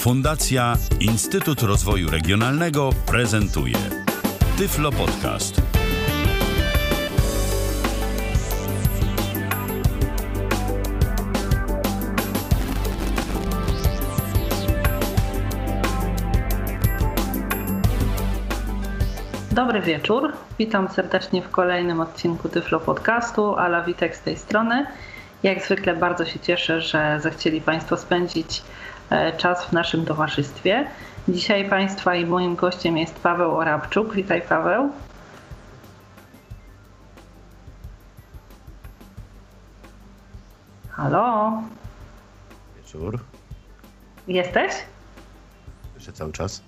Fundacja Instytut Rozwoju Regionalnego prezentuje Tyflo Podcast. Dobry wieczór. Witam serdecznie w kolejnym odcinku Tyflo Podcastu. Ala Witek z tej strony. Jak zwykle bardzo się cieszę, że zechcieli Państwo spędzić czas w naszym towarzystwie. Dzisiaj Państwa i moim gościem jest Paweł Orabczuk. Witaj Paweł. Halo? Wieczór. Jesteś? Jeszcze cały czas.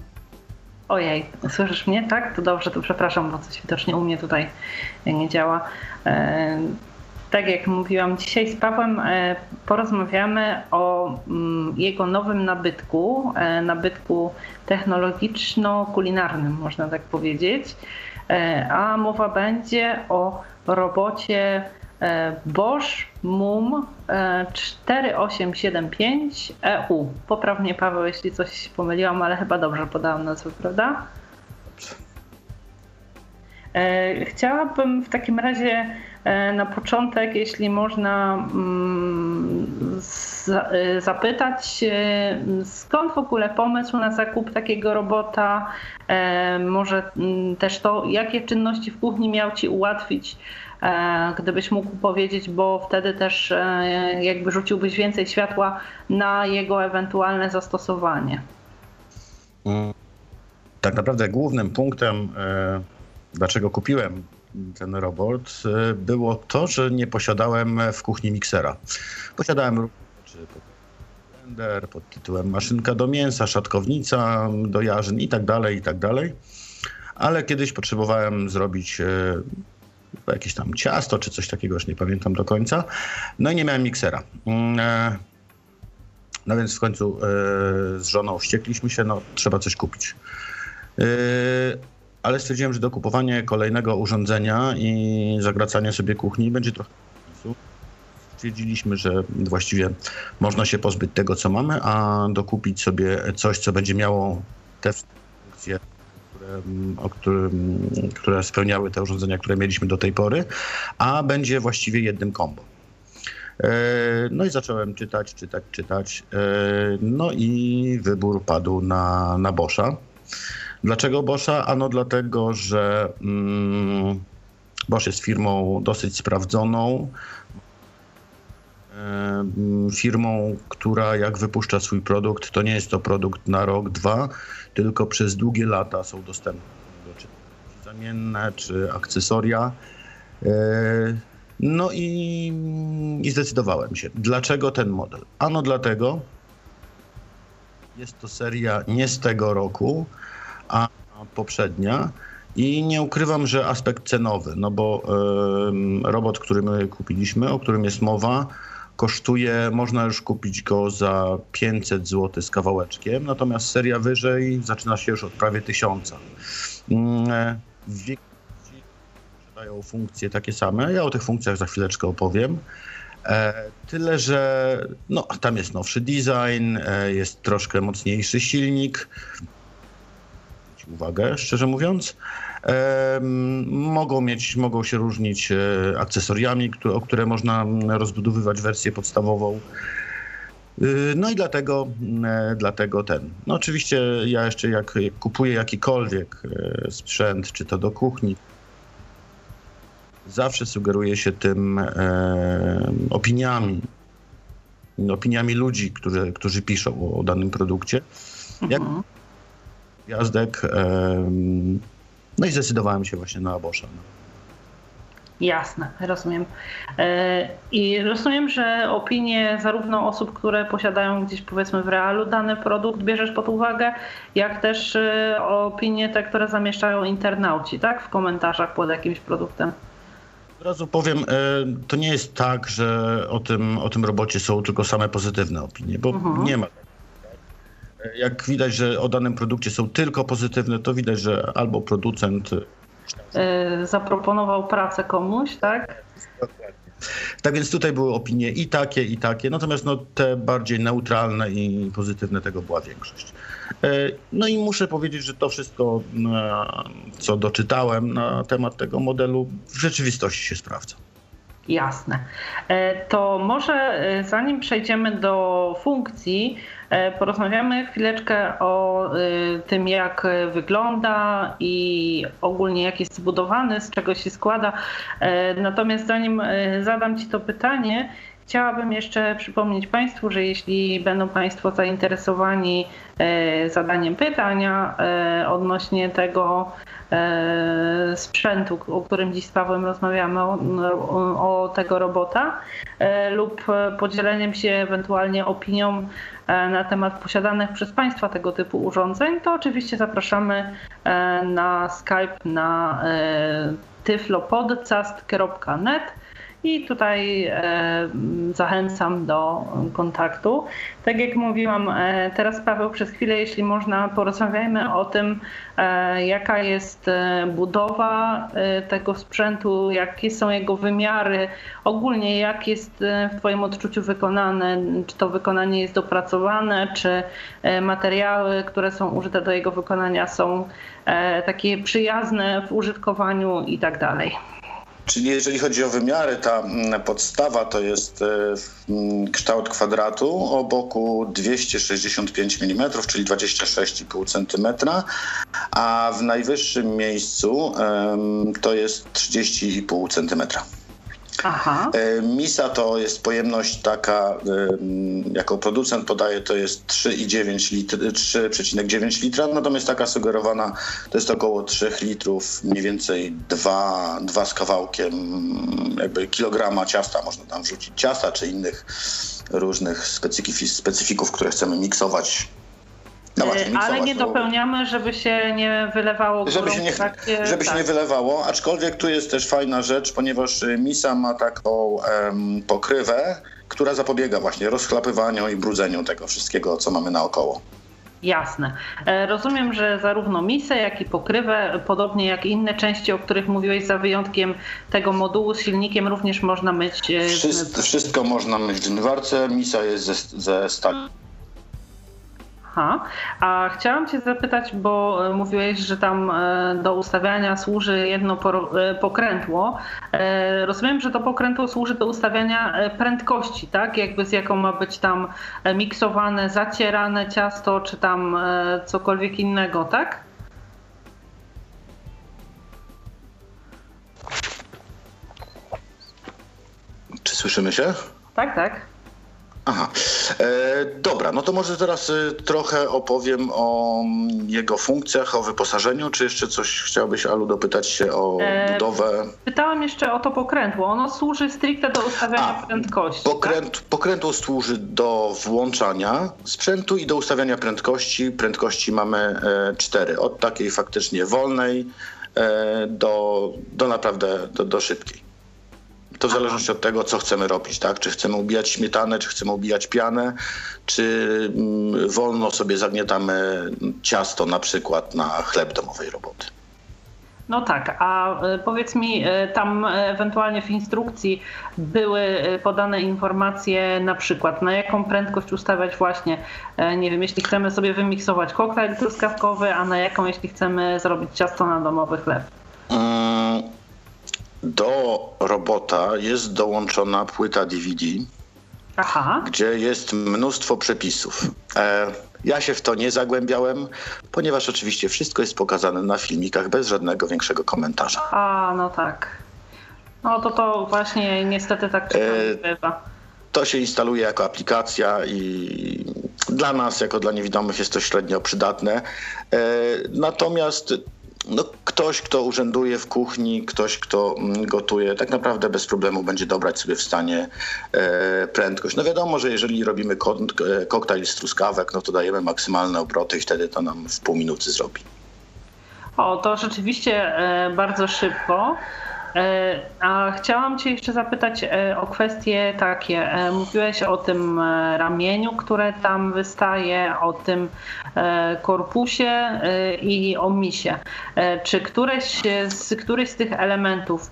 Ojej, słyszysz mnie, tak? To dobrze, to przepraszam, bo coś widocznie u mnie tutaj nie działa. E, tak jak mówiłam, dzisiaj z Pawłem e, porozmawiamy o mm, jego nowym nabytku, e, nabytku technologiczno-kulinarnym, można tak powiedzieć. A mowa będzie o robocie Bosch MUM 4875 EU. Poprawnie Paweł, jeśli coś pomyliłam, ale chyba dobrze podałam nazwę, prawda? Chciałabym w takim razie E, na początek, jeśli można mm, e, zapytać, skąd w ogóle pomysł na zakup takiego robota? E, może mm, też to, jakie czynności w kuchni miał Ci ułatwić, gdybyś mógł powiedzieć, bo wtedy też jakby rzuciłbyś więcej światła na jego ewentualne zastosowanie. Mm. Tak naprawdę głównym punktem, dlaczego kupiłem ten robot, e, było to, że nie posiadałem w kuchni miksera. Posiadałem blender pod tytułem maszynka do mięsa, szatkownica do jarzyn i tak dalej, i tak dalej. Ale kiedyś potrzebowałem zrobić e, jakieś tam ciasto czy coś takiego, już nie pamiętam do końca. No i nie miałem miksera. Mm, e, no więc w końcu z żoną wściekliśmy się, no trzeba coś kupić ale stwierdziłem, że dokupowanie kolejnego urządzenia i zagracanie sobie kuchni będzie trochę Stwierdziliśmy, że właściwie można się pozbyć tego, co mamy, a dokupić sobie coś, co będzie miało te funkcje, które, którym, które spełniały te urządzenia, które mieliśmy do tej pory, a będzie właściwie jednym kombo. E, no i zacząłem czytać, czytać, czytać. E, no i wybór padł na, na Boscha. Dlaczego Boscha? Ano dlatego, że mm, Bosch jest firmą dosyć sprawdzoną, firmą, która jak wypuszcza swój produkt, to nie jest to produkt na rok, dwa, tylko przez długie lata są dostępne czy zamienne, czy akcesoria. E, no i, i zdecydowałem się. Dlaczego ten model? Ano dlatego, jest to seria nie z tego roku, a poprzednia. I nie ukrywam, że aspekt cenowy, no bo y, robot, który my kupiliśmy, o którym jest mowa, kosztuje, można już kupić go za 500 zł z kawałeczkiem, natomiast seria wyżej zaczyna się już od prawie 1000. Y, w większości posiadają funkcje takie same. Ja o tych funkcjach za chwileczkę opowiem. E, tyle, że no, tam jest nowszy design, e, jest troszkę mocniejszy silnik, uwagę, szczerze mówiąc. mogą mieć, mogą się różnić e, akcesoriami, o które można rozbudowywać wersję podstawową. E, no i dlatego, e, dlatego ten. No oczywiście ja jeszcze jak, kupuję jakikolwiek sprzęt, czy to do kuchni, zawsze sugeruję się tym e, opiniami, opiniami ludzi, którzy, którzy piszą o, o danym produkcie. Jak, mhm gwiazdek. No i zdecydowałem się właśnie na Abosza. No. Jasne, rozumiem. E, I rozumiem, że opinie zarówno osób, które posiadają gdzieś powiedzmy w realu dany produkt bierzesz pod uwagę, jak też e, opinie te, które zamieszczają internauci, tak? W komentarzach pod jakimś produktem. Od razu powiem, e, to nie jest tak, że o tym, o tym robocie są tylko same pozytywne opinie, bo mhm. nie ma jak widać, że o danym produkcie są tylko pozytywne, to widać, że albo producent e, zaproponował pracę komuś, tak? Tak więc tutaj były opinie i takie, i takie, natomiast no, te bardziej neutralne i pozytywne tego była większość. E, no i muszę powiedzieć, że to wszystko, co doczytałem na temat tego modelu, w rzeczywistości się sprawdza. Jasne. E, to może e, zanim przejdziemy do funkcji, e, porozmawiamy chwileczkę o tym, jak wygląda i ogólnie jak jest zbudowany, z czego się składa. Natomiast zanim zadam Ci to pytanie, Chciałabym jeszcze przypomnieć Państwu, że jeśli będą Państwo zainteresowani zadaniem pytania odnośnie tego, E, sprzętu, o którym dziś z Pawłem rozmawiamy, o, o, tego robota, e, lub podzieleniem się ewentualnie opinią e, na temat posiadanych przez Państwa tego typu urządzeń, to oczywiście zapraszamy na Skype na tyflopodcast.net i tutaj e, zachęcam do kontaktu. Tak jak mówiłam, e, teraz Paweł przez chwilę, jeśli można, porozmawiajmy o tym, e, jaka jest budowa tego sprzętu, jakie są jego wymiary, ogólnie jak jest w Twoim odczuciu wykonane, czy to wykonanie jest dopracowane, czy materiały, które są użyte do jego wykonania są takie przyjazne w użytkowaniu i tak dalej. Czyli jeżeli chodzi o wymiary, ta mm, podstawa to jest e, mm, kształt kwadratu o boku 265 mm, czyli 26,5 cm, a w najwyższym miejscu to jest 30,5 cm. Aha. E, Misa to jest pojemność taka, jako producent podaje, to jest 3,9 litr, 3,9 litra, natomiast taka sugerowana to jest około 3 litrów, mniej więcej 2, 2 z kawałkiem jakby kilograma ciasta można tam wrzucić, ciasta czy innych różnych specyfików, które chcemy miksować no właśnie, e, Ale nie dopełniamy, żeby się nie wylewało żeby się nie, żeby tak. się nie wylewało, aczkolwiek tu jest też fajna rzecz, ponieważ y, Misa ma taką um, pokrywę, która zapobiega właśnie rozchlapywaniu i brudzeniu tego wszystkiego, co mamy naokoło. Jasne. E, rozumiem, że zarówno misę, jak i pokrywę, podobnie jak inne części, o których mówiłeś, za wyjątkiem tego modułu z silnikiem, również można myć. E, wszystko, wszystko można myć w zmywarce. Misa jest ze, ze stali Aha. A chciałam Cię zapytać, bo e, mówiłeś, że tam e, do ustawiania służy jedno e, pokrętło. Rozumiem, że to pokrętło służy do ustawiania prędkości, tak? Jakby z jaką ma być tam miksowane, zacierane ciasto, czy tam cokolwiek innego, tak? Czy słyszymy się? Tak, tak. Aha, e, dobra, no to może teraz e, trochę opowiem o mm, jego funkcjach, o wyposażeniu. Czy jeszcze coś chciałbyś, Alu, dopytać się o e, budowę? Pytałam jeszcze o to pokrętło. Ono służy stricte do ustawiania A, prędkości. Pokręt, tak? Pokrętło służy do włączania sprzętu i do ustawiania prędkości. Prędkości mamy e, cztery, od takiej faktycznie wolnej e, do, do naprawdę do, do szybkiej. To w zależności od tego, co chcemy robić, tak? Czy chcemy ubijać śmietanę, czy chcemy ubijać pianę, czy mm, wolno sobie zagniatamy ciasto na przykład na chleb domowej roboty. No tak, a e, powiedz mi, e, tam ewentualnie w instrukcji były e, podane informacje na przykład na jaką prędkość ustawiać właśnie, nie wiem, jeśli chcemy sobie wymiksować koktajl truskawkowy, a na jaką jeśli chcemy zrobić ciasto na domowy chleb? Mm, do robota jest dołączona płyta DVD, Aha. gdzie jest mnóstwo przepisów. E, ja się w to nie zagłębiałem, ponieważ oczywiście wszystko jest pokazane na filmikach bez żadnego większego komentarza. A, no tak. No to to właśnie niestety tak e, bywa. To się instaluje jako aplikacja i dla nas, jako dla niewidomych, jest to średnio przydatne. E, natomiast no, ktoś, kto urzęduje w kuchni, ktoś, kto mm, gotuje, tak naprawdę bez problemu będzie dobrać sobie w stanie e, prędkość. No wiadomo, że jeżeli robimy e, koktajl z truskawek, no to dajemy maksymalne obroty i wtedy to nam w pół minuty zrobi. O, to rzeczywiście e, bardzo szybko. E, a chciałam Cię jeszcze zapytać e, o kwestie takie. E, mówiłeś o tym ramieniu, które tam wystaje, o tym korpusie i o misie. Czy któreś z, któryś z tych elementów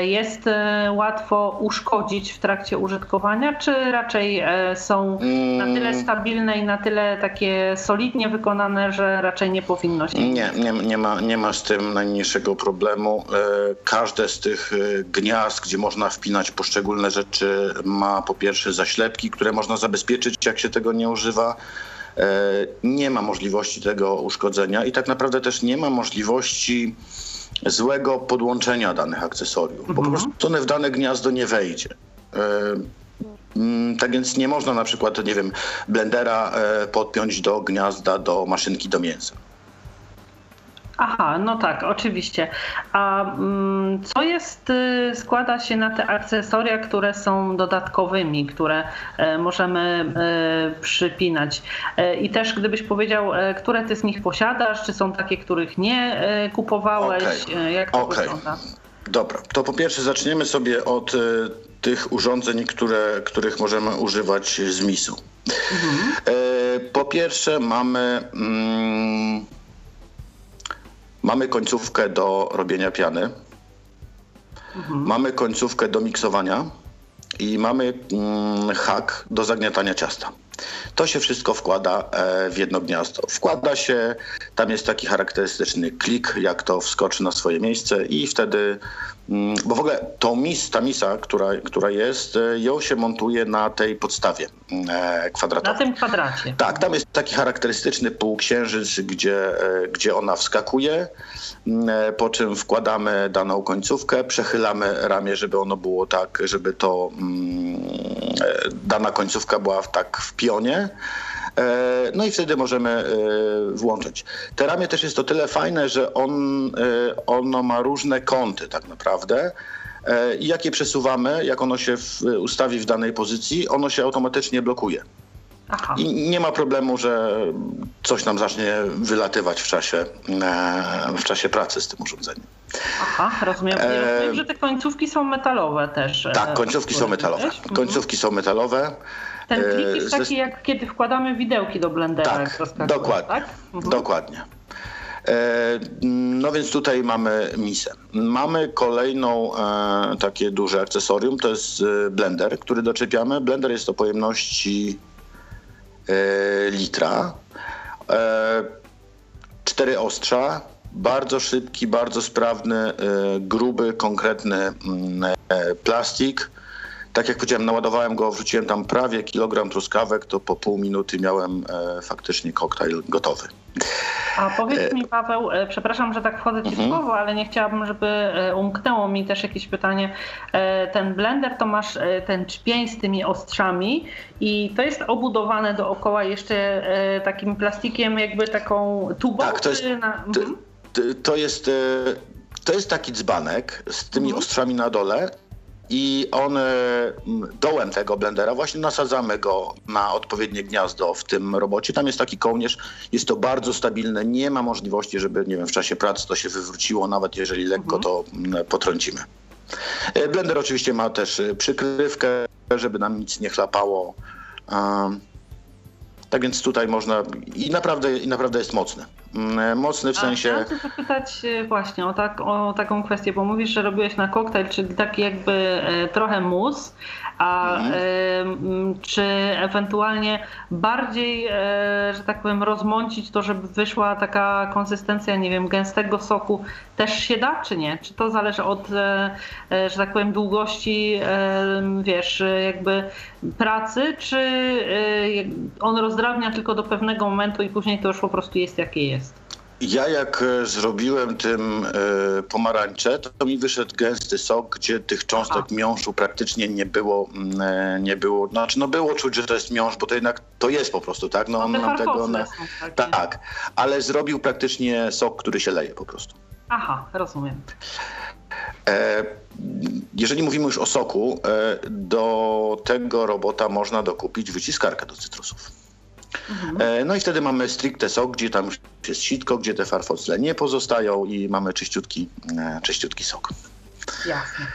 jest łatwo uszkodzić w trakcie użytkowania, czy raczej są na tyle mm. stabilne i na tyle takie solidnie wykonane, że raczej nie powinno się? Nie, nie, nie, ma, nie ma z tym najmniejszego problemu. Każde z tych gniazd, gdzie można wpinać poszczególne rzeczy, ma po pierwsze zaślepki, które można zabezpieczyć, jak się tego nie używa. E, nie ma możliwości tego uszkodzenia i tak naprawdę też nie ma możliwości złego podłączenia danych akcesoriów, po mhm. prostu one w dane gniazdo nie wejdzie. E, mm, tak więc nie można na przykład, nie wiem, blendera e, podpiąć do gniazda do maszynki do mięsa. Aha, no tak, oczywiście. A mm, co jest, y, składa się na te akcesoria, które są dodatkowymi, które e, możemy e, przypinać? E, I też gdybyś powiedział, które ty z nich posiadasz, czy są takie, których nie kupowałeś? Okay. Jak to okay. wygląda? Dobra, to po pierwsze zaczniemy sobie od tych urządzeń, które, których możemy używać z MIS-u. Mhm. Po pierwsze mamy... Mm, Mamy końcówkę do robienia piany. Mhm. Mamy końcówkę do miksowania i mamy mm, hak do zagniatania ciasta. To się wszystko wkłada e, w jedno gniazdo. Wkłada się, tam jest taki charakterystyczny klik, jak to wskoczy na swoje miejsce i wtedy bo w ogóle tą mis, ta misa, która, która jest, e, ją się montuje na tej podstawie mm, e, kwadratowej. Na tym kwadracie. Tak, tam jest taki charakterystyczny półksiężyc, gdzie, e, gdzie ona wskakuje, mm, po czym wkładamy daną końcówkę, przechylamy ramię, żeby ono było tak, żeby to dana końcówka była tak w pionie. E, no i wtedy możemy e, włączyć. Te ramię też jest to tyle fajne, że on, e, ono ma różne kąty tak naprawdę. I jak je przesuwamy, jak ono się w, ustawi w danej pozycji, ono się automatycznie blokuje. Aha. I nie ma problemu, że coś nam zacznie wylatywać w czasie, w czasie pracy z tym urządzeniem. Aha, rozumiem. E... rozumiem, że te końcówki są metalowe też. Tak, końcówki są metalowe. Mhm. Końcówki są metalowe. Ten e, jest taki, jak kiedy wkładamy widełki do blendera. Tak, dokładnie. Tak? Mhm. dokładnie. E, no więc tutaj mamy misę. Mamy kolejną e, takie duże akcesorium, to jest blender, który doczepiamy. Blender jest o pojemności litra. Cztery ostrza, bardzo szybki, bardzo sprawny, gruby, konkretny mm, plastik tak jak powiedziałem, naładowałem go, wrzuciłem tam prawie kilogram truskawek, to po pół minuty miałem e, faktycznie koktajl gotowy. A powiedz mi Paweł, e, przepraszam, że tak wchodzę ci mhm. w słowo, ale nie chciałabym, żeby e, umknęło mi też jakieś pytanie. E, ten blender to masz ten czpień z tymi ostrzami i to jest obudowane dookoła jeszcze takim plastikiem, jakby taką tubą? Tak, to jest, na... mhm. to, to jest, to jest taki dzbanek z tymi mhm. ostrzami na dole i on dołem tego blendera właśnie nasadzamy go na odpowiednie gniazdo w tym robocie. Tam jest taki kołnierz, jest to bardzo stabilne, nie ma możliwości, żeby nie wiem, w czasie pracy to się wywróciło, nawet jeżeli lekko to potrącimy. E, blender oczywiście ma też e, przykrywkę, żeby nam nic nie chlapało. Tak więc tutaj można i naprawdę, i naprawdę jest mocny. Mm, e, mocny w sensie. A chciałam zapytać e, właśnie o, tak, o taką kwestię, bo mówisz, że robiłeś na koktajl, czyli taki jakby e, trochę mus, a mhm. czy ewentualnie bardziej, że tak powiem, rozmącić to, żeby wyszła taka konsystencja, nie wiem, gęstego soku, też się da, czy nie? Czy to zależy od, że tak powiem, długości, wiesz, jakby pracy, czy on rozdrabnia tylko do pewnego momentu i później to już po prostu jest jakie jest? Ja jak e, zrobiłem tym y, pomarańcze, to mi wyszedł gęsty sok, gdzie tych cząstek Aha. miąższu praktycznie nie było, y, nie było. Znaczy no było czuć, że to jest miąższ, bo to jednak to jest po prostu, tak? No, no on tego na, tak, ale zrobił praktycznie sok, który się leje po prostu. Aha, rozumiem. E, jeżeli mówimy już o soku, e, do tego robota można dokupić wyciskarkę do cytrusów. Mhm. E, no i wtedy mamy stricte sok, gdzie tam jest sitko, gdzie te farfocle nie pozostają i mamy czyściutki, e, czyściutki sok. Jasne.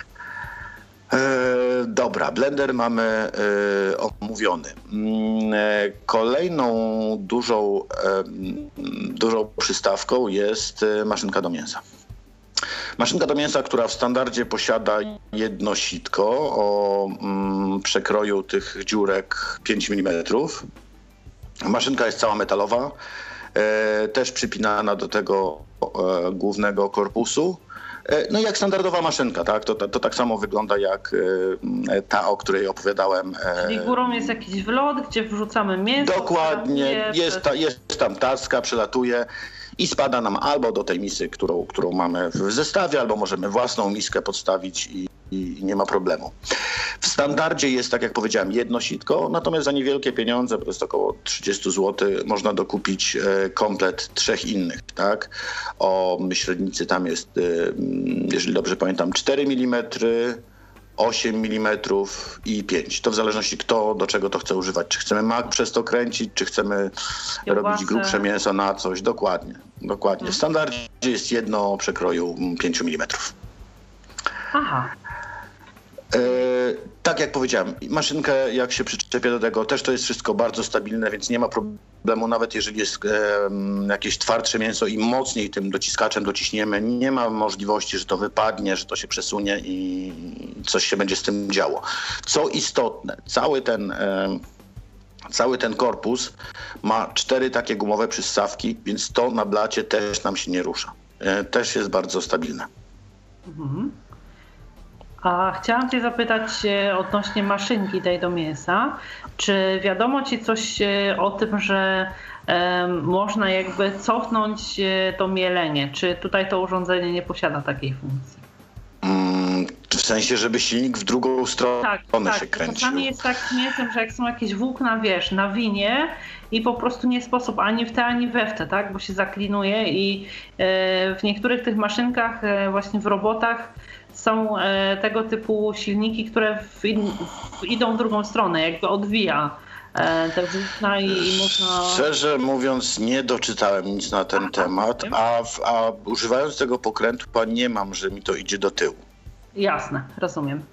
E, dobra, blender mamy e, omówiony. Mm, e, kolejną dużą, dużą przystawką jest maszynka do mięsa. Maszynka do mięsa, która w standardzie posiada jedno sitko o mm, przekroju tych dziurek 5 mm. Maszynka jest cała metalowa, też przypinana do tego głównego korpusu. E, no jak standardowa maszynka, tak? To, to, to, tak samo wygląda jak e, ta, o której opowiadałem. E, Czyli górą jest jakiś wlot, gdzie wrzucamy mięso. Dokładnie, jest, ta, jest tam taska, przelatuje i spada nam albo do tej misy, którą, którą mamy w zestawie, albo możemy własną miskę podstawić i, i nie ma problemu. W standardzie jest, tak jak powiedziałem, jedno sitko, natomiast za niewielkie pieniądze, to jest około 30 zł, można dokupić e, komplet trzech innych. Tak? O średnicy tam jest, e, jeżeli dobrze pamiętam, 4 mm, 8 mm i 5. To w zależności kto do czego to chce używać. Czy chcemy mak przez to kręcić, czy chcemy Kiełbasę. robić grubsze mięso na coś. Dokładnie. Dokładnie. W standardzie jest jedno przekroju 5 mm. Aha. E, tak jak powiedziałem, maszynkę jak się przyczepia do tego, też to jest wszystko bardzo stabilne, więc nie ma problemu, nawet jeżeli jest jakieś twardsze mięso i mocniej tym dociskaczem dociśniemy, nie ma możliwości, że to wypadnie, że to się przesunie i coś się będzie z tym działo. Co istotne, cały ten... Cały ten korpus ma cztery takie gumowe przystawki, więc to na blacie też nam się nie rusza. E, też jest bardzo stabilne. Mhm. A chciałam Cię zapytać odnośnie maszynki tej do mięsa. Czy wiadomo Ci coś e, o tym, że można jakby cofnąć e, to mielenie? Czy tutaj to urządzenie nie posiada takiej funkcji? Mm, w sensie, żeby silnik w drugą stronę tak, tak. się kręcił. Czasami jest tak z mięsem, że jak są jakieś włókna, wiesz, na winie i po prostu nie sposób ani w te, ani we w te, tak? Bo się zaklinuje i e, w niektórych tych maszynkach, właśnie w robotach, są e, tego typu silniki, które w w idą w drugą stronę, jakby odwija e, te włókna i, i można... Szczerze mówiąc nie doczytałem nic na ten Aha, temat, a, a używając tego pokrętu nie mam, że mi to idzie do tyłu. Jasne, rozumiem.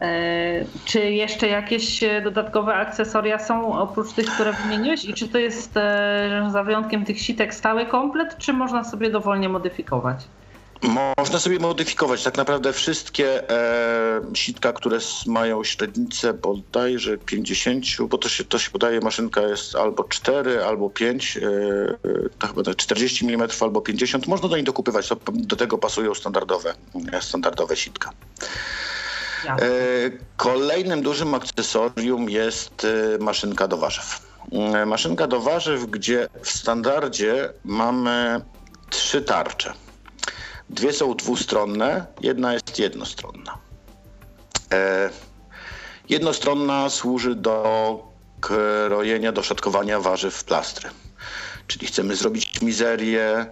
E, czy jeszcze jakieś dodatkowe akcesoria są oprócz tych, które wymieniłeś i czy to jest za wyjątkiem tych sitek stały komplet, czy można sobie dowolnie modyfikować? Można sobie modyfikować tak naprawdę wszystkie e, sitka, które mają średnicę bodajże 50, bo to się, to się podaje, maszynka jest albo 4, albo 5, e, to chyba 40 mm albo 50. Można do niej dokupywać, to, do tego pasują standardowe, e, standardowe sitka. E, kolejnym dużym akcesorium jest e, maszynka do warzyw. E, maszynka do warzyw, gdzie w standardzie mamy trzy tarcze. Dwie są dwustronne, jedna jest jednostronna. E, jednostronna służy do krojenia, do szatkowania warzyw w plastry. Czyli chcemy zrobić mizerię,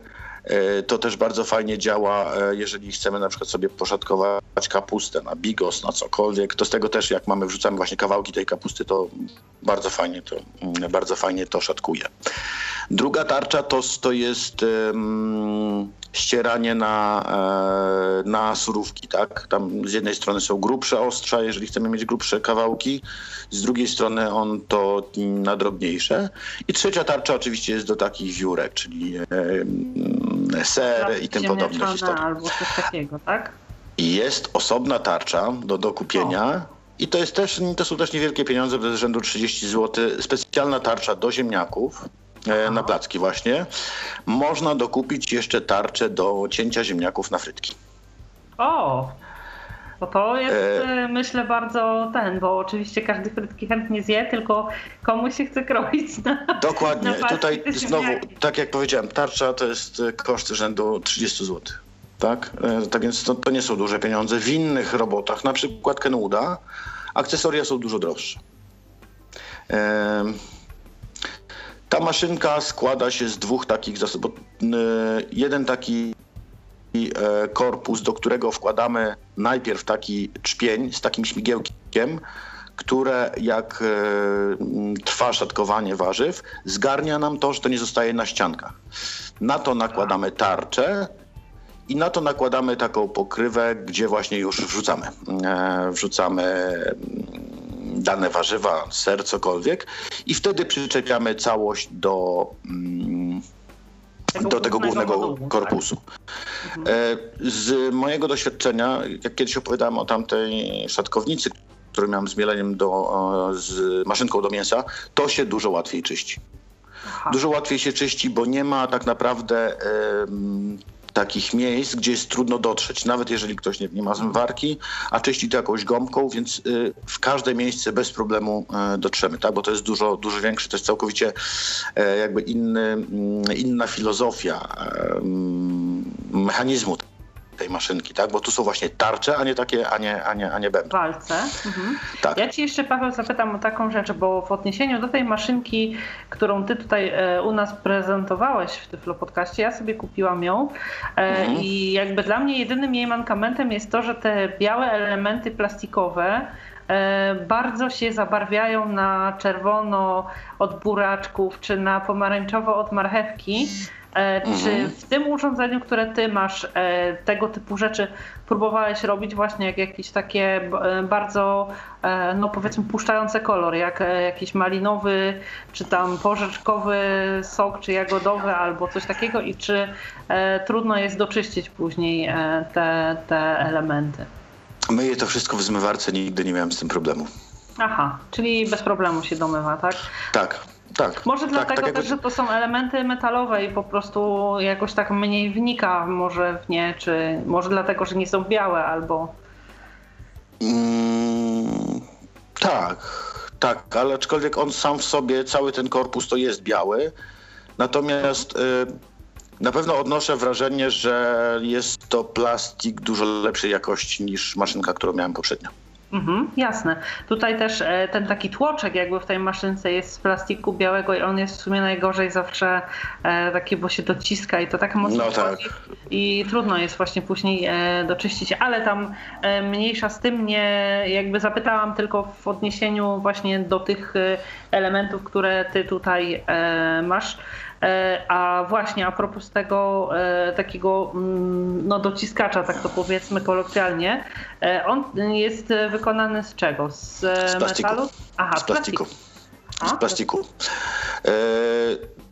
e, to też bardzo fajnie działa, e, jeżeli chcemy na przykład sobie poszatkować kapustę na bigos, na cokolwiek. To z tego też, jak mamy, wrzucamy właśnie kawałki tej kapusty, to bardzo fajnie to, mm, bardzo fajnie to szatkuje. Druga tarcza to, to jest um, ścieranie na, e, na surówki, tak? Tam z jednej strony są grubsze ostrza, jeżeli chcemy mieć grubsze kawałki, z drugiej strony on to na drobniejsze. I trzecia tarcza oczywiście jest do takich wiórek, czyli e, ser i tym podobne historie. albo coś takiego, tak? Jest osobna tarcza do dokupienia. O. I to, jest też, to są też niewielkie pieniądze, jest rzędu 30 zł. Specjalna tarcza do ziemniaków E, na placki właśnie, można dokupić jeszcze tarczę do cięcia ziemniaków na frytki. O! Bo to jest, e... e myślę, bardzo ten, bo oczywiście każdy frytki chętnie zje, tylko komuś się chce kroić na Dokładnie. Na Tutaj znowu, tak jak powiedziałem, tarcza to jest e, koszt rzędu 30 zł. Tak? tak więc to, to, nie są duże pieniądze. W innych robotach, na przykład Kenwooda, akcesoria są dużo droższe. Ta maszynka składa się z dwóch takich zasobów. Jeden taki e, korpus, do którego wkładamy najpierw taki czpień z takim śmigiełkiem, które jak e, trwa szatkowanie warzyw, zgarnia nam to, że to nie zostaje na ściankach. Na to nakładamy tarczę i na to nakładamy taką pokrywę, gdzie właśnie już wrzucamy. Wrzucamy dane warzywa, ser, cokolwiek i wtedy przyczepiamy całość do mm, tego do tego głównego modułu, tak? korpusu. Tak? Z mojego doświadczenia, jak kiedyś opowiadałem o tamtej szatkownicy, którą miałem z mieleniem do, z maszynką do mięsa, to się dużo łatwiej czyści. Aha. Dużo łatwiej się czyści, bo nie ma tak naprawdę takich miejsc, gdzie jest trudno dotrzeć, nawet jeżeli ktoś nie, nie ma zmywarki, a czyści to jakąś gąbką, więc y, w każde miejsce bez problemu y, dotrzemy, tak? bo to jest dużo, dużo większe, to jest całkowicie y, jakby inny, mm, inna filozofia mechanizmu tej maszynki, tak? Bo tu są właśnie tarcze, a nie takie, a nie, a nie, a nie bębny. Walce. Mhm. Tak. Ja ci jeszcze, Paweł, zapytam o taką rzecz, bo w odniesieniu do tej maszynki, którą ty tutaj e, u nas prezentowałeś w Tyflo Podcaście, ja sobie kupiłam ją e, mhm. i jakby dla mnie jedynym jej mankamentem jest to, że te białe elementy plastikowe e, bardzo się zabarwiają na czerwono od buraczków, czy na pomarańczowo od marchewki. E, czy mhm. w tym urządzeniu, które ty masz, e, tego typu rzeczy próbowałeś robić właśnie jak jakieś takie e, bardzo, no powiedzmy, puszczające kolor, jak jakiś malinowy, czy tam porzeczkowy sok, czy jagodowy, albo coś takiego i czy trudno jest doczyścić później te, te elementy? Myję to wszystko w zmywarce, nigdy nie miałem z tym problemu. Aha, czyli bez problemu się domywa, tak? Tak, tak. Może tak, dlatego tak też, że to są elementy metalowe i po prostu jakoś tak mniej wnika może w nie, czy może dlatego, że nie są białe albo... Mm, tak, tak, ale aczkolwiek on sam w sobie, cały ten korpus to jest biały, natomiast... Y, na pewno odnoszę wrażenie, że jest to plastik dużo lepszej jakości niż maszynka, którą miałem poprzednio. Mhm, jasne. Tutaj też e, ten taki tłoczek jakby w tej maszynce jest z plastiku białego i on jest w sumie najgorzej zawsze e, taki, bo się dociska i to tak mocno no tak. i trudno jest właśnie później e, doczyścić, ale tam mniejsza z tym nie, jakby zapytałam tylko w odniesieniu właśnie do tych elementów, które ty tutaj masz. E, a właśnie a propos tego e, takiego mm, no, dociskacza, tak to powiedzmy kolokwialnie, e, on jest wykonany z czego? Z, z metalu? Aha, z plastiku. Z plastiku.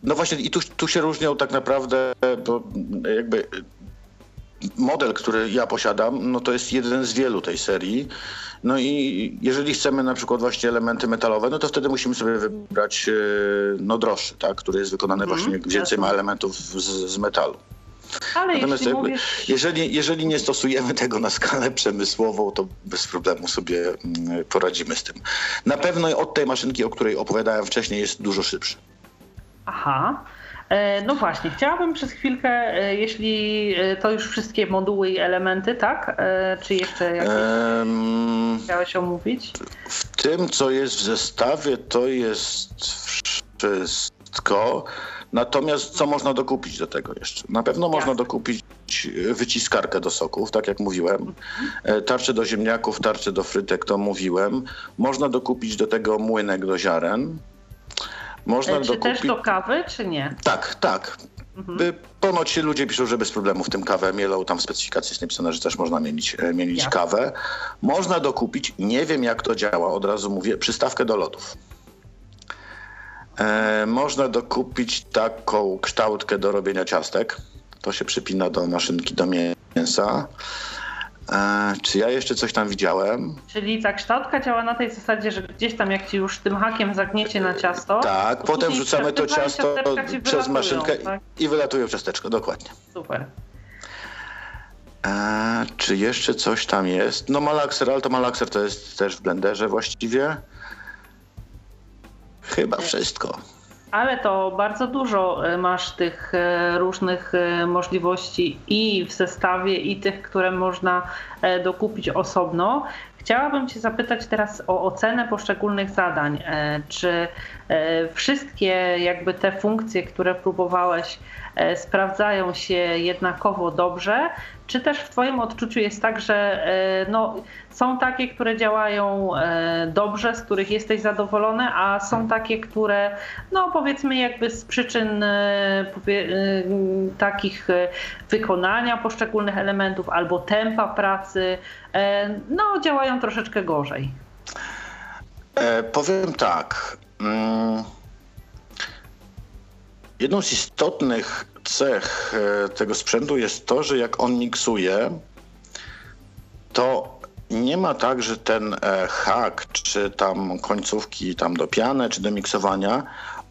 No właśnie i tu, tu się różnią tak naprawdę, bo jakby model, który ja posiadam, no to jest jeden z wielu tej serii. No i jeżeli chcemy na przykład właśnie elementy metalowe, no to wtedy musimy sobie wybrać e, no droższy, tak, który jest wykonany mm, właśnie więcej ma elementów z, z metalu. Ale Natomiast jeśli, mówisz... jeżeli, jeżeli nie stosujemy tego na skalę przemysłową, to bez problemu sobie mm, poradzimy z tym. Na pewno od tej maszynki, o której opowiadałem wcześniej, jest dużo szybszy. Aha. E, no właśnie, chciałabym przez chwilkę, e, jeśli e, to już wszystkie moduły i elementy, tak? Czy jeszcze jakieś um, chciałeś omówić? W tym, co jest w zestawie, to jest wszystko. Natomiast co można dokupić do tego jeszcze? Na pewno Jasne. można dokupić wyciskarkę do soków, tak jak mówiłem. Tarcze do ziemniaków, tarcze do frytek, to mówiłem. Można dokupić do tego młynek do ziaren. Można czy dokupić... też do kawy, czy nie? Tak, tak. Mhm. Ponoć ludzie piszą, że bez problemu w tym kawę mielą. Tam w specyfikacji jest napisane, że też można mielić, e, mielić kawę. Można dokupić, nie wiem jak to działa, od razu mówię, przystawkę do lodów. E, można dokupić taką kształtkę do robienia ciastek. To się przypina do maszynki do mięsa. E, czy ja jeszcze coś tam widziałem? Czyli ta kształtka działa na tej zasadzie, że gdzieś tam jak ci już tym hakiem zagniecie na ciasto. Tak, potem wrzucamy to ciasto przez maszynkę tak? i wylatuje ciasteczko, dokładnie. Super. E, czy jeszcze coś tam jest? No malakser, ale to malakser to jest też w blenderze właściwie. Chyba wszystko ale to bardzo dużo e, masz tych e, różnych e, możliwości i w zestawie, i tych, które można dokupić osobno. Chciałabym Cię zapytać teraz o ocenę poszczególnych zadań. Czy wszystkie jakby te funkcje, które próbowałeś, sprawdzają się jednakowo dobrze, czy też w Twoim odczuciu jest tak, że no, są takie, które działają dobrze, z których jesteś zadowolony, a są takie, które no powiedzmy jakby z przyczyn powie, takich wykonania poszczególnych elementów albo tempa pracy, no działają troszeczkę gorzej? E, powiem tak. Jedną z istotnych cech e, tego sprzętu jest to, że jak on miksuje, to nie ma tak, że ten e, hak, czy tam końcówki tam do piany, czy do miksowania,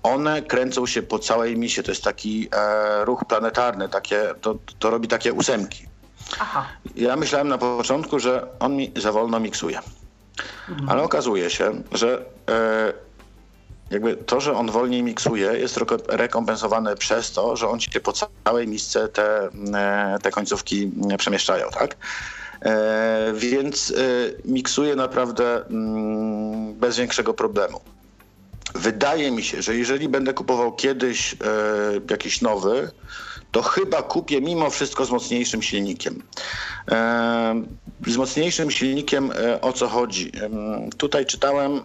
one kręcą się po całej misie. To jest taki e, ruch planetarny, takie, to, to robi takie ósemki. Aha. Ja myślałem na początku, że on mi za wolno miksuje. Mhm. Ale okazuje się, że e, jakby to, że on wolniej miksuje, jest rekompensowane przez to, że on się po całej misce te, e, te końcówki przemieszczają, tak? E, więc miksuje naprawdę mm, bez większego problemu. Wydaje mi się, że jeżeli będę kupował kiedyś jakiś nowy, to chyba kupię mimo wszystko z mocniejszym silnikiem. Z mocniejszym silnikiem e, o co chodzi? Tutaj czytałem, mm,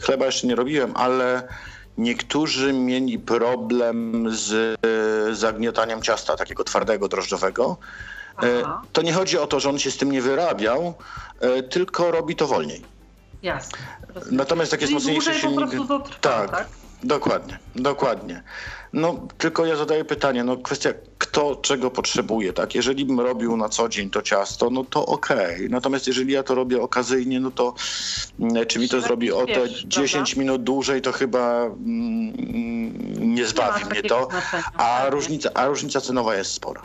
chleba jeszcze nie robiłem, ale niektórzy mieli problem z e, zagnietaniem ciasta takiego twardego, drożdżowego. E, Aha. To nie chodzi o to, że on się z tym nie wyrabiał, tylko robi to wolniej. Jasne. Natomiast jak jest mocniejszy silnik. Trwa, tak, tak, dokładnie, dokładnie. No, tylko ja zadaję pytanie, no kwestia kto czego potrzebuje, tak? Jeżeli bym robił na co dzień to ciasto, no to okej. Okay. Natomiast jeżeli ja to robię okazyjnie, no to mm, czy mi to zrobi o te 10 minut dłużej, to chyba mm, nie zbawi mnie to. A różnica, a różnica cenowa jest spora.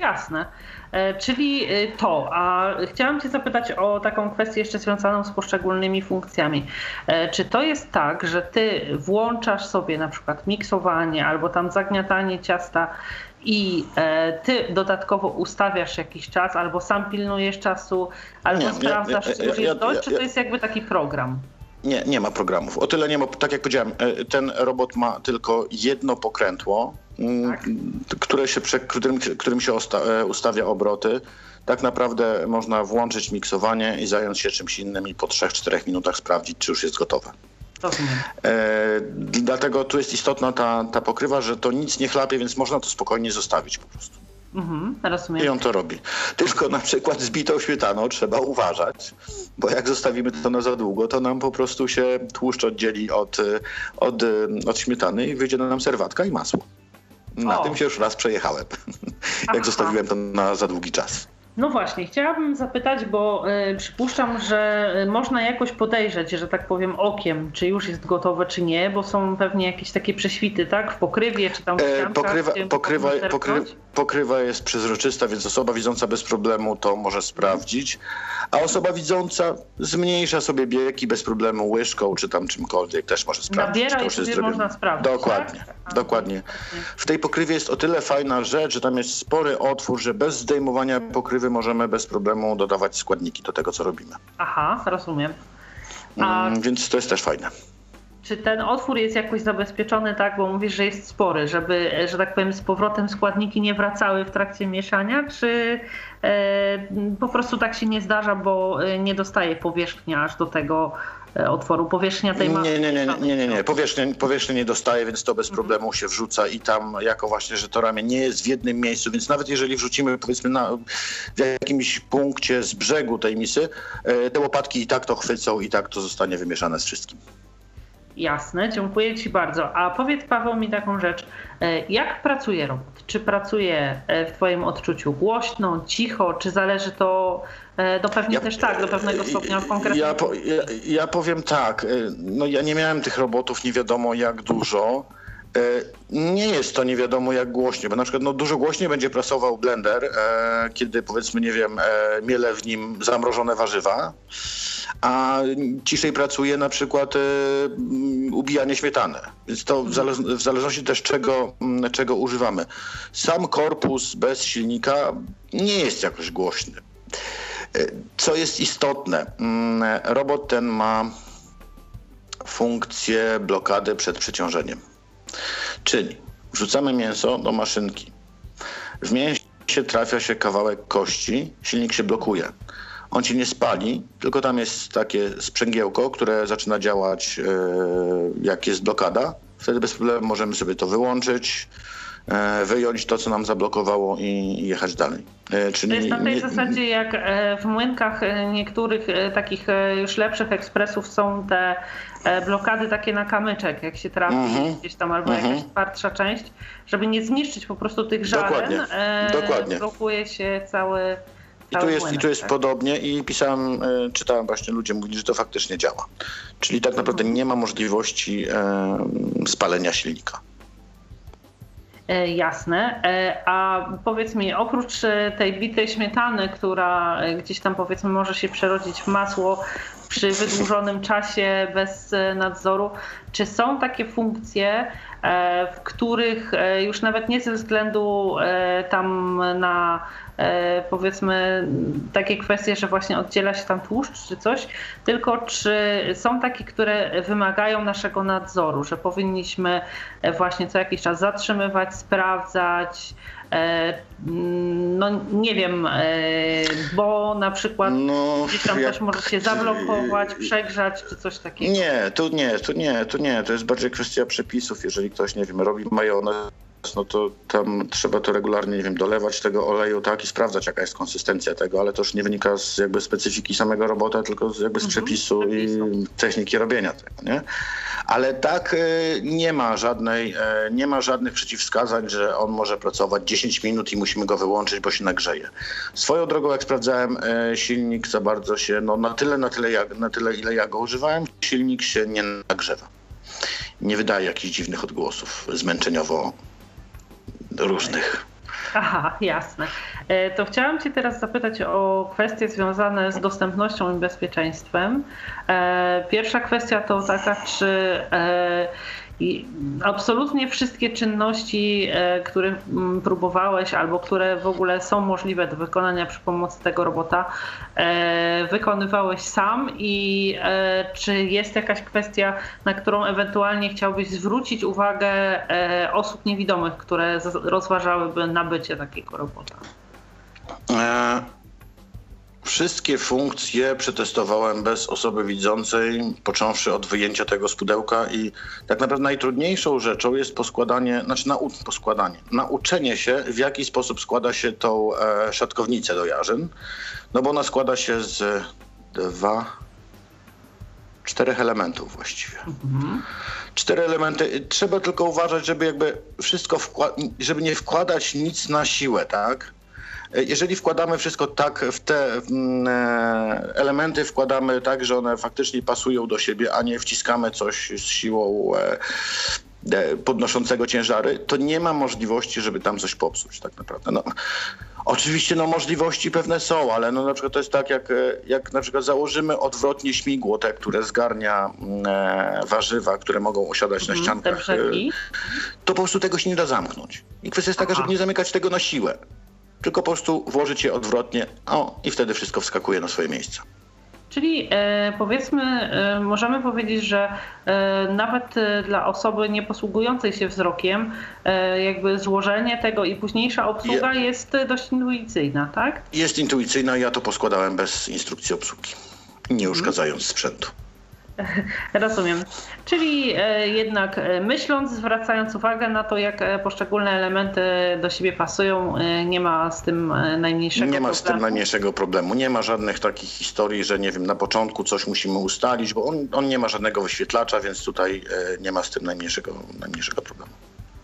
Jasne. E, czyli e, to, a chciałam Cię zapytać o taką kwestię jeszcze związaną z poszczególnymi funkcjami. E, czy to jest tak, że Ty włączasz sobie na przykład miksowanie albo tam zagniatanie ciasta i ty dodatkowo ustawiasz jakiś czas, albo sam pilnujesz czasu, albo nie, sprawdzasz, czy już jest dość, czy to jest jakby taki program? Nie, nie ma programów. O tyle nie ma, tak jak powiedziałem, ten robot ma tylko jedno pokrętło, Mm, tak? które się, którym, którym się e, ustawia obroty. Tak naprawdę można włączyć miksowanie i zająć się czymś innym i po 3-4 minutach sprawdzić, czy już jest gotowe. E, dlatego tu jest istotna ta, ta pokrywa, że to nic nie chlapie, więc można to spokojnie zostawić po prostu. Mhm. I on to robi. Tylko na przykład z bitą śmietaną trzeba uważać, bo jak zostawimy to na za długo, to nam po prostu się tłuszcz oddzieli od, od, od śmietany i wyjdzie nam serwatka i masło. Na o. tym się już raz przejechałem, jak zostawiłem to na za długi czas. No właśnie, chciałabym zapytać, bo y, przypuszczam, że y, można jakoś podejrzeć, że tak powiem okiem, czy już jest gotowe, czy nie, bo są pewnie jakieś takie prześwity, tak? W pokrywie, czy tam w e, pokrywa, pokrywa, pokry, pokrywa jest przezroczysta, więc osoba widząca bez problemu to może sprawdzić, a osoba widząca zmniejsza sobie bieg i bez problemu łyżką, czy tam czymkolwiek też może sprawdzić. Nabiera i sobie można sprawdzić, Dokładnie, tak? dokładnie. W tej pokrywie jest o tyle fajna rzecz, że tam jest spory otwór, że bez zdejmowania pokrywy możemy bez problemu dodawać składniki do tego, co robimy. Aha, rozumiem. A... Mm, więc to jest też fajne. Czy ten otwór jest jakoś zabezpieczony, tak, bo mówisz, że jest spory, żeby, że tak powiem, z powrotem składniki nie wracały w trakcie mieszania, czy e, po prostu tak się nie zdarza, bo e, nie dostaje powierzchnia aż do tego E, otworu powierzchnia tej masy. Nie, nie, nie, nie, nie, nie. Powierzchnia, powierzchnia nie dostaje, więc to bez mhm. problemu się wrzuca i tam jako właśnie, że to ramię nie jest w jednym miejscu, więc nawet jeżeli wrzucimy powiedzmy na, w jakimś punkcie z brzegu tej misy, te łopatki i tak to chwycą i tak to zostanie wymieszane z wszystkim. Jasne, dziękuję Ci bardzo. A powiedz Paweł mi taką rzecz. E, jak pracuje robot? Czy pracuje w Twoim odczuciu głośno, cicho, czy zależy to no pewnie ja, też tak, do pewnego stopnia w konkretnym... Ja, ja, ja, powiem tak, no ja nie miałem tych robotów nie wiadomo jak dużo. Nie jest to nie wiadomo jak głośnie, bo na przykład no, dużo głośniej będzie prasował blender, e, kiedy powiedzmy, nie wiem, e, miele w nim zamrożone warzywa, a ciszej pracuje na przykład e, ubijanie śmietany. Więc to w, zale w zależności też czego, czego używamy. Sam korpus bez silnika nie jest jakoś głośny. Co jest istotne, robot ten ma funkcję blokady przed przeciążeniem. Czyli wrzucamy mięso do maszynki. W mięsie trafia się kawałek kości, silnik się blokuje. On się nie spali, tylko tam jest takie sprzęgiełko, które zaczyna działać, e, jak jest blokada. Wtedy bez problemu możemy sobie to wyłączyć, e, wyjąć to, co nam zablokowało i jechać dalej. E, czyli to jest na tej nie, zasadzie, jak w młynkach niektórych takich już lepszych ekspresów są te blokady takie na kamyczek, jak się trafi mm-hmm. gdzieś tam, albo mm-hmm. jakaś twardsza część, żeby nie zniszczyć po prostu tych żaren. Dokładnie. Dokładnie. Blokuje się cały i tu jest, i tu jest podobnie i pisałem, e, czytałem właśnie, ludzie mówili, że to faktycznie działa. Czyli tak naprawdę nie ma możliwości e, spalenia silnika. E, jasne. A powiedz mi, oprócz tej bitej śmietany, która gdzieś tam powiedzmy może się przerodzić w masło przy wydłużonym czasie bez nadzoru, czy są takie funkcje, w których już nawet nie ze względu tam na powiedzmy takie kwestie, że właśnie oddziela się tam tłuszcz czy coś, tylko czy są takie, które wymagają naszego nadzoru, że powinniśmy e, właśnie co jakiś czas zatrzymywać, sprawdzać, e, no nie wiem, bo na przykład no, gdzieś tam jak, coś może się zablokować, przegrzać czy coś takiego. Nie, tu nie, tu nie, tu nie. To jest bardziej kwestia przepisów. Jeżeli ktoś, nie wiem, robi majonez no to tam trzeba to regularnie, nie wiem, dolewać tego oleju, tak, i sprawdzać, jaka jest konsystencja tego, ale to już nie wynika z jakby specyfiki samego robota, tylko z, jakby z mhm, przepisu i techniki robienia tego, nie? Ale tak y, nie ma żadnej, e, nie ma żadnych przeciwwskazań, że on może pracować 10 minut i musimy go wyłączyć, bo się nagrzeje. Swoją drogą, jak sprawdzałem e, silnik, za bardzo się, no na tyle, na tyle, jak, na tyle ile ja go używałem, silnik się nie nagrzewa. Nie wydaje jakichś dziwnych odgłosów zmęczeniowo różnych. Aha, jasne. E, to chciałam Cię teraz zapytać o kwestie związane z dostępnością i bezpieczeństwem. E, pierwsza kwestia to taka, czy e, i absolutnie wszystkie czynności, e, które mm, próbowałeś albo które w ogóle są możliwe do wykonania przy pomocy tego robota, e, wykonywałeś sam i e, czy jest jakaś kwestia, na którą ewentualnie chciałbyś zwrócić uwagę osób niewidomych, które rozważałyby nabycie takiego robota? Wszystkie funkcje przetestowałem bez osoby widzącej, począwszy od wyjęcia tego z pudełka i tak naprawdę najtrudniejszą rzeczą jest poskładanie, znaczy nau, poskładanie, nauczenie się w jaki sposób składa się tą e, szatkownicę do jarzyn, no bo ona składa się z dwa, czterech elementów właściwie. Mhm. Cztery elementy. Trzeba tylko uważać, żeby jakby wszystko, żeby nie wkładać nic na siłę, tak? Jeżeli wkładamy wszystko tak w te mm, e, elementy, wkładamy tak, że one faktycznie pasują do siebie, a nie wciskamy coś z siłą e, e, podnoszącego ciężary, to nie ma możliwości, żeby tam coś popsuć tak naprawdę. No, oczywiście no, możliwości pewne są, ale no, na przykład to jest tak, jak, jak na przykład założymy odwrotnie śmigło, te, które zgarnia mm, e, warzywa, które mogą osiadać na mhm, ściankach, to po prostu tego się nie da zamknąć. I kwestia jest taka, żeby nie zamykać tego na siłę tylko po prostu włożyć je odwrotnie o, i wtedy wszystko wskakuje na swoje miejsce. Czyli e, powiedzmy, e, możemy powiedzieć, że e, nawet dla osoby nieposługującej się wzrokiem, jakby złożenie tego i późniejsza obsługa Je... jest dość intuicyjna, tak? Jest intuicyjna, ja to poskładałem bez instrukcji obsługi, nie mhm. uszkadzając sprzętu. Rozumiem. Czyli e, jednak e, myśląc, zwracając uwagę na to, jak e, poszczególne elementy do siebie pasują, nie ma z tym najmniejszego problemu. Nie ma z tym najmniejszego problemu. Nie ma żadnych takich historii, że nie wiem, na początku coś musimy ustalić, bo on, on nie ma żadnego wyświetlacza, więc tutaj nie ma z tym najmniejszego, najmniejszego problemu.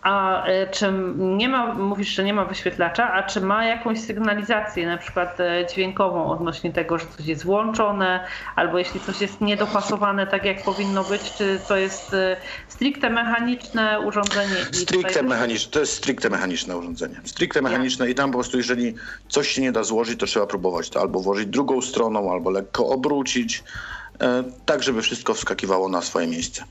A e, czy nie ma, mówisz, że nie ma wyświetlacza, a czy ma jakąś sygnalizację, na przykład e, dźwiękową odnośnie tego, że coś jest włączone, albo jeśli coś jest niedopasowane tak jak powinno być, czy to jest e, stricte mechaniczne urządzenie? Stricte mechaniczne, to jest stricte mechaniczne urządzenie. Stricte mechaniczne i tam po prostu jeżeli coś się nie da złożyć, to trzeba próbować to albo włożyć drugą stroną, albo lekko obrócić, tak żeby wszystko wskakiwało na swoje miejsce.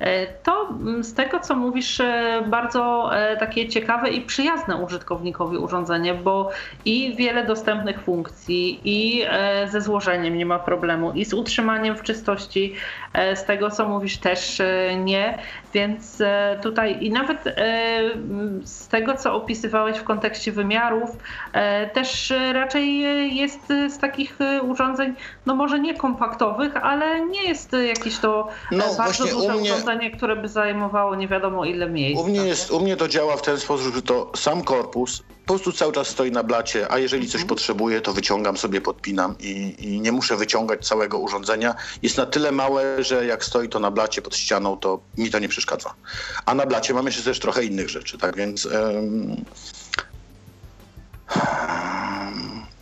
E, to z tego, co mówisz, e, bardzo e, takie ciekawe i przyjazne użytkownikowi urządzenie, bo i wiele dostępnych funkcji, i ze złożeniem nie ma problemu, i z utrzymaniem w czystości, z tego, co mówisz, też nie. Więc tutaj i nawet z tego, co opisywałeś w kontekście wymiarów, też raczej jest z takich urządzeń, no może nie kompaktowych, ale nie jest jakieś to no, bardzo duże mnie... urządzenie które by zajmowało nie wiadomo ile miejsca. U mnie, jest, u mnie to działa w ten sposób, że to sam korpus po prostu cały czas stoi na blacie, a jeżeli coś mhm. potrzebuję, to wyciągam sobie, podpinam i, i, nie muszę wyciągać całego urządzenia. Jest na tyle małe, że jak stoi to na blacie pod ścianą, to mi to nie przeszkadza. A na blacie mam jeszcze też trochę innych rzeczy, tak więc... Um,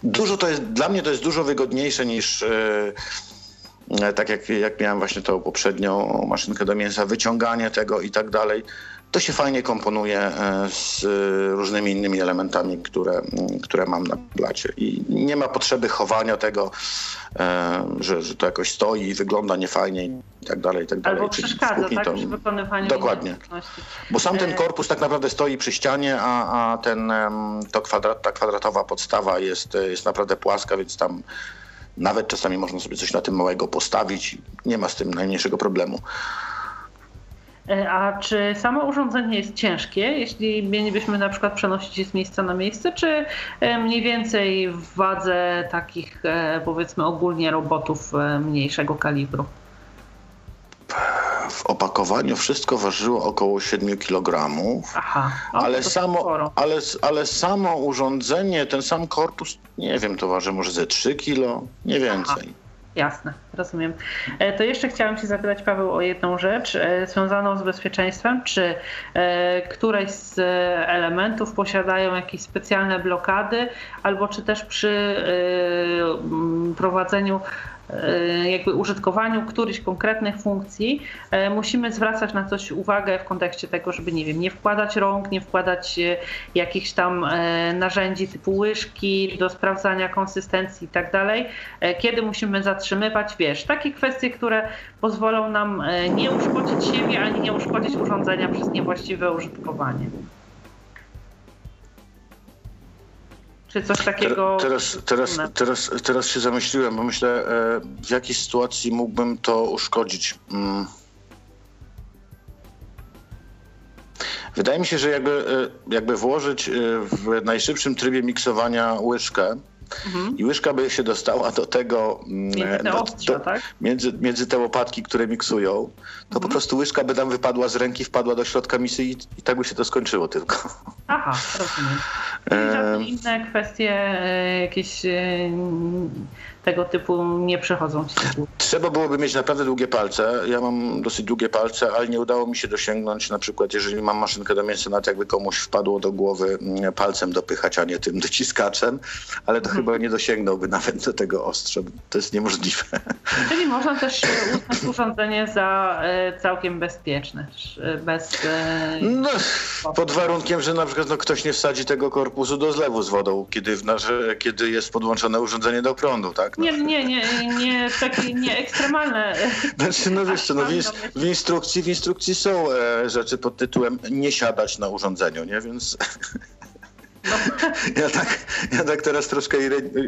dużo to jest, dla mnie to jest dużo wygodniejsze niż... Yy, tak jak, jak miałem właśnie tą poprzednią maszynkę do mięsa, wyciąganie tego i tak dalej, to się fajnie komponuje e, z różnymi innymi elementami, które, które mam na blacie. I nie ma potrzeby chowania tego, e, że, że to jakoś stoi i wygląda niefajnie i tak dalej, i tak dalej. Albo przeszkadza, tak, to... przy wykonywaniu Dokładnie. Bo sam ten korpus tak naprawdę stoi przy ścianie, a, a ten, to kwadrat, ta kwadratowa podstawa jest, jest naprawdę płaska, więc tam nawet czasami można sobie coś na tym małego postawić. Nie ma z tym najmniejszego problemu. E, a czy samo urządzenie jest ciężkie, jeśli mielibyśmy na przykład przenosić je z miejsca na miejsce, czy e, mniej więcej w wadze takich e, powiedzmy ogólnie robotów mniejszego kalibru? w opakowaniu wszystko ważyło około 7 kg. Aha, ale, samo, ale, ale samo urządzenie, ten sam korpus, nie wiem, to waży może ze 3 kg, nie więcej. Aha. Jasne, rozumiem. E, to jeszcze chciałam Cię zapytać, Paweł, o jedną rzecz e, związaną z bezpieczeństwem. Czy e, któreś z elementów posiadają jakieś specjalne blokady, albo czy też przy prowadzeniu jakby użytkowaniu którychś konkretnych funkcji e, musimy zwracać na coś uwagę w kontekście tego, żeby nie wiem, nie wkładać rąk, nie wkładać e, jakichś tam narzędzi typu łyżki do sprawdzania konsystencji i tak dalej. Kiedy musimy zatrzymywać, wiesz, takie kwestie, które pozwolą nam nie uszkodzić siebie, ani nie uszkodzić urządzenia przez niewłaściwe użytkowanie. Czy coś takiego? Teraz, teraz, teraz, teraz się zamyśliłem, bo myślę, e, w jakiej sytuacji mógłbym to uszkodzić. Mm. Wydaje mi się, że jakby, e, jakby włożyć e, w najszybszym trybie miksowania łyżkę, Mhm. I łyżka by się dostała do tego. Mm, między te, ostrza, do, tak? między, między te łopatki, które miksują, to mhm. po prostu łyżka by tam wypadła z ręki, wpadła do środka misy i, i tak by się to skończyło tylko. Aha, rozumiem. Czyli inne kwestie, e, jakieś e, tego typu nie przechodzą Trzeba byłoby mieć naprawdę długie palce. Ja mam dosyć długie palce, ale nie udało mi się dosięgnąć na przykład, jeżeli mam maszynkę do mięsa, nawet jakby komuś wpadło do głowy mm, palcem dopychać, a nie tym dociskaczem, ale to hmm. chyba nie dosięgnął,by nawet do tego ostrza. To jest niemożliwe. Czyli można też uznać urządzenie za e, całkiem bezpieczne, bez... No, pod warunkiem, że na przykład no, ktoś nie wsadzi tego korpusu do zlewu z wodą, kiedy, w nasze, kiedy jest podłączone urządzenie do prądu, tak? Nie, nie, nie, nie takie nie ekstremalne. Znaczy, no wiesz no w, w, instrukcji, w instrukcji są e, rzeczy pod tytułem nie siadać na urządzeniu, nie? Więc no. Ja, tak, ja tak teraz troszkę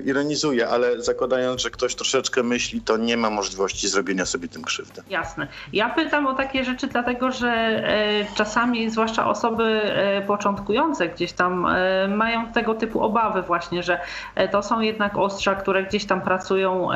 ironizuję, ale zakładając, że ktoś troszeczkę myśli, to nie ma możliwości zrobienia sobie tym krzywdy. Jasne. Ja pytam o takie rzeczy, dlatego że e, czasami, zwłaszcza osoby e, początkujące gdzieś tam, e, mają tego typu obawy właśnie, że to są jednak ostrza, które gdzieś tam pracują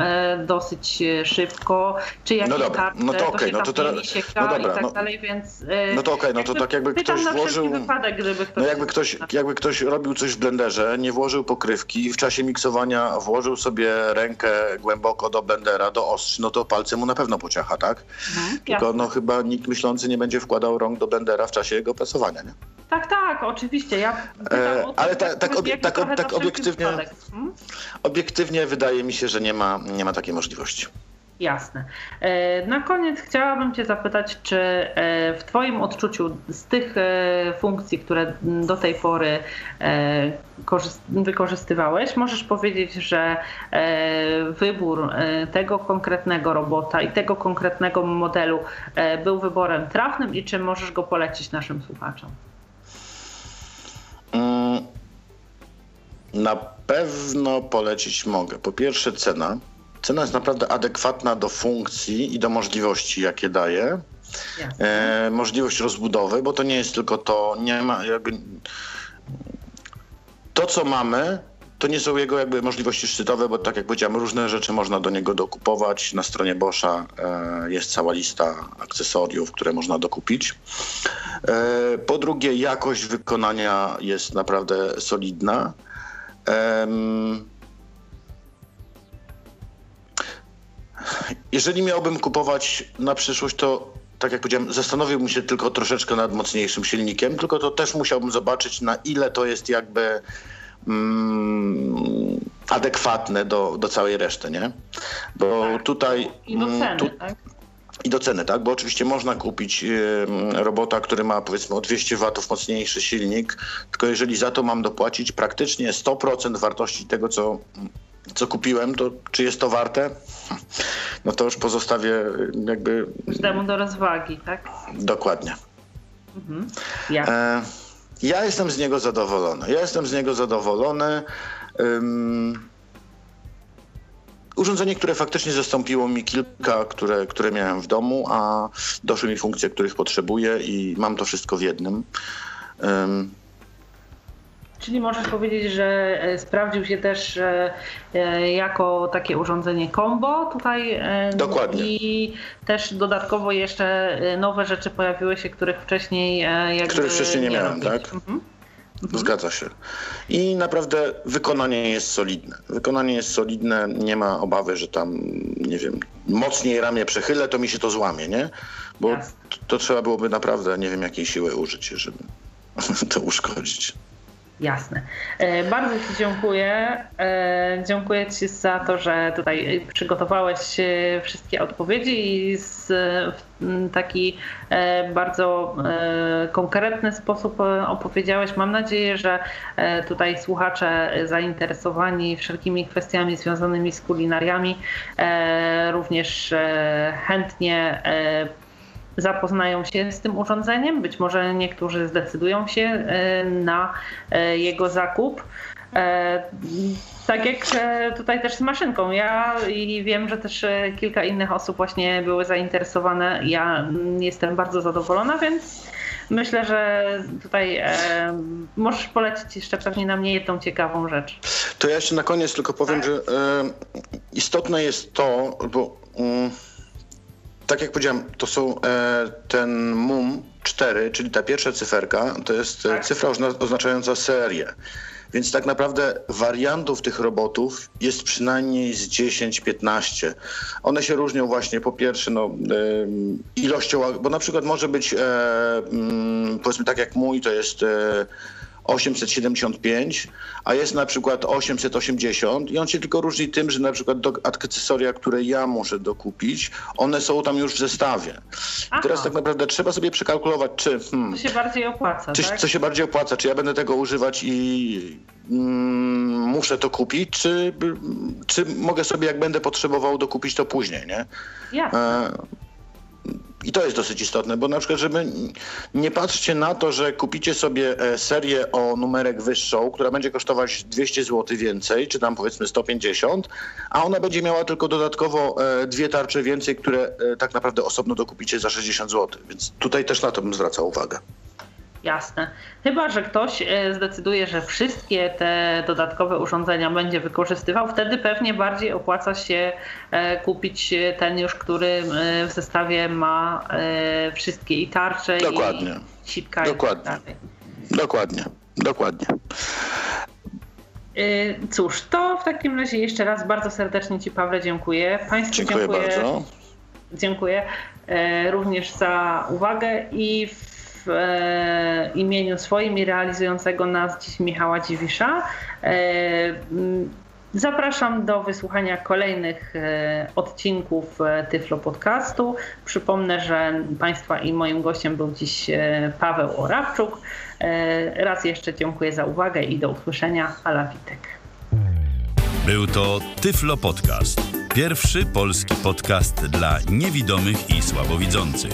dosyć szybko, czy jakieś no dobra, tarcze, no to, okay, to no to teraz, no dobra, i tak no, dalej, więc... No to okej, okay, no to tak jakby ktoś włożył... Wypadek, gdyby ktoś no jakby ktoś, jakby ktoś robił zrobił coś w blenderze, nie włożył pokrywki, w czasie miksowania włożył sobie rękę głęboko do blendera, do ostrzy, no to palce mu na pewno pociacha, tak? Mhm, Tylko no chyba nikt myślący nie będzie wkładał rąk do blendera w czasie jego prasowania, nie? Tak, tak, oczywiście. Ja e, ale ta, tak, obie, tak, tak obiektywnie, hmm? obiektywnie wydaje mi się, że nie ma, nie ma takiej możliwości. Jasne. E, na koniec chciałabym Cię zapytać, czy e, w Twoim odczuciu z tych e, funkcji, które do tej pory wykorzystywałeś, możesz powiedzieć, że wybór tego konkretnego robota i tego konkretnego modelu był wyborem trafnym i czy możesz go polecić naszym słuchaczom? Mm, na pewno polecić mogę. Po pierwsze cena cena jest naprawdę adekwatna do funkcji i do możliwości, jakie daje. E, możliwość rozbudowy, bo to nie jest tylko to, nie ma jakby, to co mamy, to nie są jego jakby możliwości szczytowe, bo tak jak powiedziałem, różne rzeczy można do niego dokupować. Na stronie Boscha e, jest cała lista akcesoriów, które można dokupić. E, po drugie, jakość wykonania jest naprawdę solidna. Jeżeli miałbym kupować na przyszłość, to tak jak powiedziałem, zastanowiłbym się tylko troszeczkę nad mocniejszym silnikiem, tylko to też musiałbym zobaczyć, na ile to jest jakby mm, adekwatne do, do całej reszty, nie? Bo tak. tutaj... I do mm, ceny, tu, tak? I do ceny, tak? Bo oczywiście można kupić y, robota, który ma powiedzmy o 200 watów mocniejszy silnik, tylko jeżeli za to mam dopłacić praktycznie 100% wartości tego, co co kupiłem, to czy jest to warte? No to już pozostawię jakby... Każdemu do rozwagi, tak? Dokładnie. Mhm. Ja. E, ja jestem z niego zadowolony. Ja jestem z niego zadowolony. Um, urządzenie, które faktycznie zastąpiło mi kilka, które, które miałem w domu, a doszły mi funkcje, których potrzebuję i mam to wszystko w jednym. Um, Czyli możesz powiedzieć, że e, sprawdził się też e, e, jako takie urządzenie combo tutaj. Dokładnie. I też dodatkowo jeszcze nowe rzeczy pojawiły się, których wcześniej jakby Których wcześniej nie, nie miałem, tak? Mhm. mhm. Zgadza się. I naprawdę wykonanie jest solidne. Wykonanie jest solidne, nie ma obawy, że tam, nie wiem, mocniej ramię przechylę, to mi się to złamie, nie? Bo to, to trzeba byłoby naprawdę, nie wiem, jakiej siły użyć, żeby to uszkodzić. Jasne. E, bardzo Ci dziękuję. E, dziękuję Ci za to, że tutaj przygotowałeś e, wszystkie odpowiedzi i w taki bardzo konkretny sposób opowiedziałeś. Mam nadzieję, że tutaj słuchacze zainteresowani wszelkimi kwestiami związanymi z kulinariami również chętnie zapoznają się z tym urządzeniem. Być może niektórzy zdecydują się e, na e, jego zakup. E, tak jak tutaj też z maszynką. Ja i wiem, że też kilka innych osób właśnie były zainteresowane. Ja jestem bardzo zadowolona, więc myślę, że tutaj e, możesz polecić jeszcze pewnie na mnie jedną ciekawą rzecz. To ja jeszcze na koniec tylko powiem, tak. że e, istotne jest to, bo. Mm, tak jak powiedziałem, to są e, ten MUM 4, czyli ta pierwsza cyferka, to jest e, tak. cyfra oznaczająca serię. Więc tak naprawdę wariantów tych robotów jest przynajmniej z 10-15. One się różnią właśnie po pierwsze no, ilością, bo na przykład może być mm, powiedzmy tak jak mój, to jest 875, a jest na przykład 880 i on się tylko różni tym, że na przykład do akcesoria, które ja muszę dokupić, one są tam już w zestawie. Teraz tak naprawdę trzeba sobie przekalkulować, czy... Hmm, co się bardziej opłaca, czy, tak? Co się bardziej opłaca, czy ja będę tego używać i mm, muszę to kupić, czy, czy mogę sobie, jak będę potrzebował, dokupić to później, nie? Jasne. E, i to jest dosyć istotne, bo na przykład, żeby nie patrzcie na to, że kupicie sobie e, serię o numerek wyższą, która będzie kosztować 200 zł więcej, czy tam powiedzmy 150, a ona będzie miała tylko dodatkowo e, dwie tarcze więcej, które e, tak naprawdę osobno dokupicie za 60 zł. Więc tutaj też na to bym zwracał uwagę. Jasne. Chyba, że ktoś e, zdecyduje, że wszystkie te dodatkowe urządzenia będzie wykorzystywał, wtedy pewnie bardziej opłaca się e, kupić ten już, który e, w zestawie ma wszystkie i tarcze, Dokładnie. i sitka. Dokładnie. I Dokładnie. Dokładnie. Cóż, to w takim razie jeszcze raz bardzo serdecznie Ci, Pawle, dziękuję. Państwu dziękuję, dziękuję bardzo. Dziękuję również za uwagę i w e, imieniu swoim i realizującego nas dziś Michała Dziwisza. E, Zapraszam do wysłuchania kolejnych odcinków Tyflo Podcastu. Przypomnę, że Państwa i moim gościem był dziś Paweł Orawczuk. Raz jeszcze dziękuję za uwagę i do usłyszenia. Ala Witek. Był to Tyflo Podcast. Pierwszy polski podcast dla niewidomych i słabowidzących.